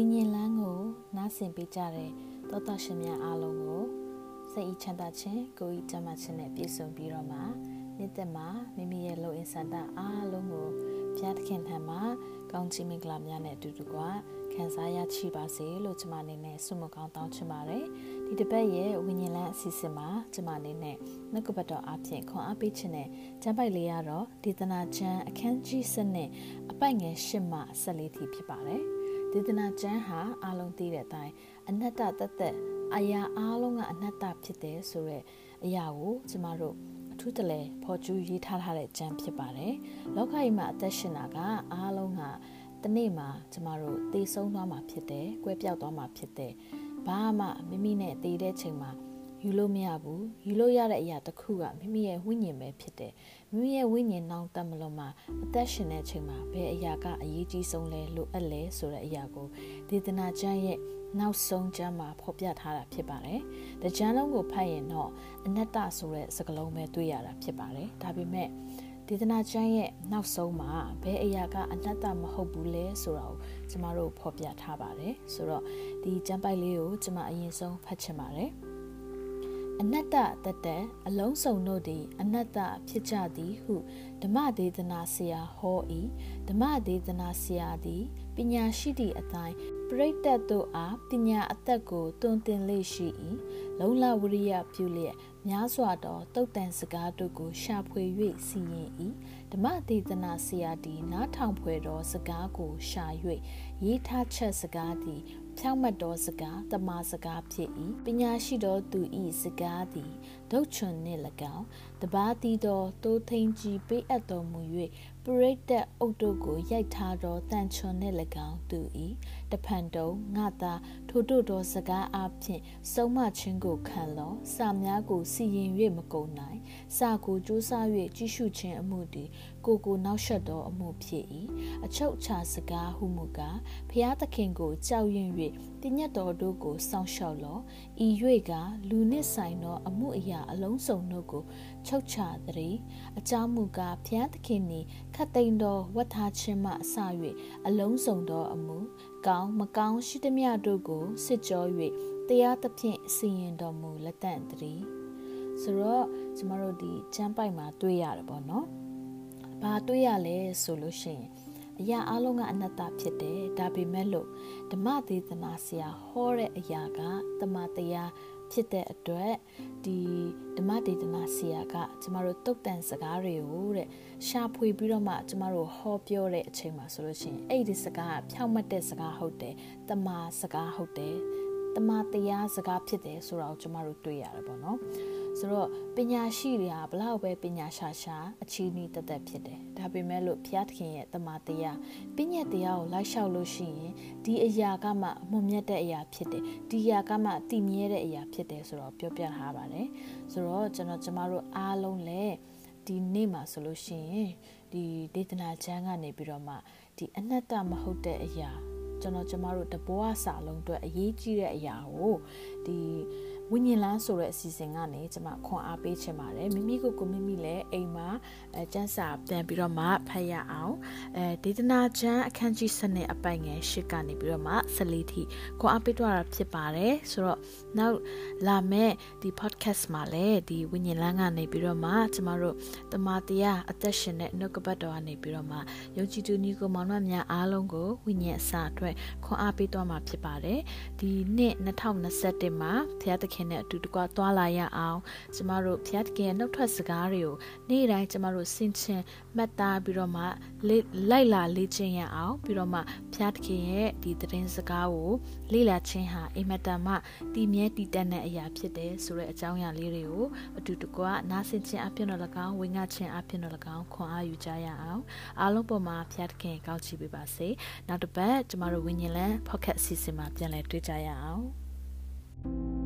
ဝိညာဉ်လန်းကိုနားဆင်ပေးကြတဲ့သောတာရှင်များအားလုံးကိုစိတ်ဤချမ်းသာခြင်းကိုယ်ဤကျမ်းမာခြင်းနဲ့ပြည့်စုံပြီးတော့မှနေ့သက်မှာမိမိရဲ့လုံအင်စန္ဒအားလုံးကိုဘုရားသခင်ထံမှာကောင်းချီးမင်္ဂလာများနဲ့အတူတူကခံစားရရှိပါစေလို့ကျွန်မအနေနဲ့ဆုမကောင်းတောင်းချင်ပါတယ်ဒီတစ်ပတ်ရဲ့ဝိညာဉ်လန်းအစီအစဉ်မှာကျွန်မအနေနဲ့နှုတ်ကပတ်တော်အပြင်ခွန်အားပေးခြင်းနဲ့ကျမ်းပိုက်လေးရတော့ဒေသနာကျမ်းအခန်းကြီးစနစ်အပိုက်ငယ်၈မှ၁၄ထိဖြစ်ပါတယ် ဒေသနာကျမ်းဟာအားလုံးသိတဲ့အတိုင်းအနတ္တတသက်အရာအားလုံးကအနတ္တဖြစ်တယ်ဆိုတော့အရာကိုကျမတို့အထူးတလဲဖော်ကျူးရေးထားထားတဲ့ကျမ်းဖြစ်ပါတယ်။လောကကြီးမှာအသက်ရှင်တာကအားလုံးကတနေ့မှာကျမတို့သေဆုံးသွားမှာဖြစ်တယ်၊ကွဲပြောက်သွားမှာဖြစ်တယ်။ဘာမှမိမိနဲ့တည်တဲ့ချိန်မှာ ယူလို့မရဘူးယူလို့ရတဲ့အရာတစ်ခုကမိမိရဲ့ဝိညာဉ်ပဲဖြစ်တယ်မိမိရဲ့ဝိညာဉ်နောင်တမလို့မှာအသက်ရှင်တဲ့အချိန်မှာဘယ်အရာကအရေးကြီးဆုံးလဲလိုအပ်လဲဆိုတဲ့အရာကိုဒေသနာကျမ်းရဲ့နောက်ဆုံးကျမ်းမှာဖော်ပြထားတာဖြစ်ပါတယ်။တကြမ်းလုံးကိုဖတ်ရင်တော့အနတ္တဆိုတဲ့စကားလုံးပဲတွေ့ရတာဖြစ်ပါတယ်။ဒါပေမဲ့ဒေသနာကျမ်းရဲ့နောက်ဆုံးမှာဘယ်အရာကအနတ္တမဟုတ်ဘူးလဲဆိုတာကိုကျမတို့ဖော်ပြထားပါတယ်။ဆိုတော့ဒီကျမ်းပိုက်လေးကိုကျမအရင်ဆုံးဖတ်ချင်ပါတယ်။ အနတ္တတတံအလုံးစုံတို့သည် အနတ္တဖြစ်ကြသည်ဟုဓမ္မဒေသနာဆရာဟော၏ဓမ္မဒေသနာဆရာသည်ပညာရှိသည့်အတိုင်းပရိတတ်တို့အားပညာအသက်ကိုတွင်တင်လေရှိ၏လုံလဝရိယပြုလျက်များစွာသောတုတ်တန်စကားတို့ကိုရှာဖွေ၍စီရင်၏ဓမ္မဒေသနာဆရာသည်နားထောင်ဖွယ်သောစကားကိုရှာ၍ရေးထားချက်စကားသည် ဖြောင့်မတ်သောစကားတမာစကားဖြစ်၏ပညာရှိသောသူ၏စကားသည်ဒုတ်ချွန်နှင့်၎င်းတပါးတီသောတိုးထင်းကြီးပေးအပ်တော်မူ၍ပရိတ်တက်အုတ်တို့ကိုရိုက်ထားသောတန်ချွန်နှင့်၎င်းသူ၏တဖန်တုံငါသာထိုတို့သောစကားအပြင်စုံမခြင်းကိုခံလောစာများကိုစီရင်၍မကုန်နိုင်စာကိုစူးစမ်း၍ကြည့်ရှုခြင်းအမှုသည်ကိုကိုနောက်ဆက်သောအမှုဖြစ်၏အချုပ်ချာစကားဟုမူကားဖျားသခင်ကိုကြောက်ရွံ့၍တညတ်တော်တို့ကိုစောင့်ရှောက်လောဤ၍ကလူနှင့်ဆိုင်သောအမှုအရာအလုံးစုံတို့ကိုချုပ်ချသည်အကြောင်းမူကားဖျားသခင်သည်ခတ်သိမ်းသောဝတ်ထားခြင်းမှအစ၍အလုံးစုံသောအမှုကောင်းမကောင်းရှိသမျှတို့ကိုစစ်ကြော၍တရားသဖြင့်စီရင်တော်မူလက်တန့်သည်ဆိုတော့ကျမတို့ဒီကျမ်းပိုက်မှာတွေ့ရတယ်ပေါ့နော်။ဘာတွေ့ရလဲဆိုလို့ရှိရင်အရာအလုံးကအနတ္တဖြစ်တယ်ဒါပေမဲ့လို့ဓမ္မဒေသနာဆရာဟောတဲ့အရာကတမတရားဖြစ်တဲ့အတွက်ဒီဓ မ္မဒေသနာဆရာကကျမတို့တုတ်တန်စကားတွေကိုတဲ့ရှာဖွေပြီးတော့မှကျမတို့ဟောပြောတဲ့အချိန်မှာဆိုလို့ရှိရင်အဲ့ဒီစကားကဖြောင့်မတ်တဲ့စကားဟုတ်တယ်တမာစကားဟုတ်တယ်တမာတရားစကားဖြစ်တယ်ဆိုတာကိုကျမတို့တွေ့ရတယ်ပေါ့နော် ဆိုတော့ပညာရှိတွေကဘလောက်ပဲပညာရှာရှာအချီးနှီးတသက်ဖြစ်တယ်ဒါပေမဲ့လို့ဘုရားသခင်ရဲ့တမန်တရားပညာတရားကိုလိုက်လျှောက်လို့ရှိရင်ဒီအရာကမှအမွန်မြတ်တဲ့အရာဖြစ်တယ်ဒီအရာကမှတည်မြဲတဲ့အရာဖြစ်တယ်ဆိုတော့ပြောပြထားပါတယ်ဆိုတော့ကျွန်တော်ကျမတို့အားလုံးလည်းဒီနေ့မှာဆိုလို့ရှိရင်ဒီဒေသနာချမ်းကနေပြီးတော့မှဒီအနတ္တမဟုတ်တဲ့အရာကျွန်တော်ကျမတို့တဘောအစာလုံးအတွက်အရေးကြီးတဲ့အရာကိုဒီ ဝိညာဉ်လန်းဆိုတဲ့အစီအစဉ်ကနေကျွန်မခွန်အားပေးချင်ပါတယ်မိမိကိုကိုမိမိလည်းအိမ်မှာအဲကျန်းစာပြန်ပြီးတော့မှဖတ်ရအောင်အဲဒေသနာကျမ်းအခန်းကြီးစနစ်အပိုင်ငယ်ရှစ်ကနေပြီးတော့မှ14ထိခွန်အားပေးတော့တာဖြစ်ပါတယ်ဆိုတော့နောက်လာမယ့်ဒီ podcast မှာလည်းဒီဝိညာဉ်လန်းကနေပြီးတော့မှကျမတို့တမန်တရားအသက်ရှင်တဲ့နှုတ်ကပတ်တော်ကနေပြီးတော့မှယုံကြည်သူညီကိုမောင်နှမများအားလုံးကိုဝိညာဉ်အစာအတွက်ခွန်အားပေးတော့မှာဖြစ်ပါတယ်ဒီနှစ်2021မှာဘုရားသခင်နဲ့အတူတကွသွားလာရအောင်ကျမတို့ဘုရားသခင်ရဲ့နှုတ်ထွက်စကားတွေကိုနေ့တိုင်းကျမတို့ဆင်ခြင်မှတ်သားပြီးတော့မှလိုက်လာလေ့ကျင့်ရအောင်ပြီးတော့မှဘုရားသခင်ရဲ့ဒီသတင်းစကားကိုလေ့လာခြင်းဟာအိမ်မက်တန်မှတည်မြဲတည်တတ်တဲ့အရာဖြစ်တယ်ဆိုတဲ့အကြောင်းအရာလေးတွေကိုအတူတကွနားဆင်ခြင်းအပြင်တော်၎င်းဝေငှခြင်းအပြင်တော်၎င်းခွန်အားယူကြရအောင်အားလုံးပေါ်မှာဘုရားသခင်ကောင်းချီးပေးပါစေနောက်တစ်ပတ်ကျမတို့ဝိညာဉ်လန်း podcast အစီအစဉ်မှာပြန်လည်တွေ့ကြရအောင်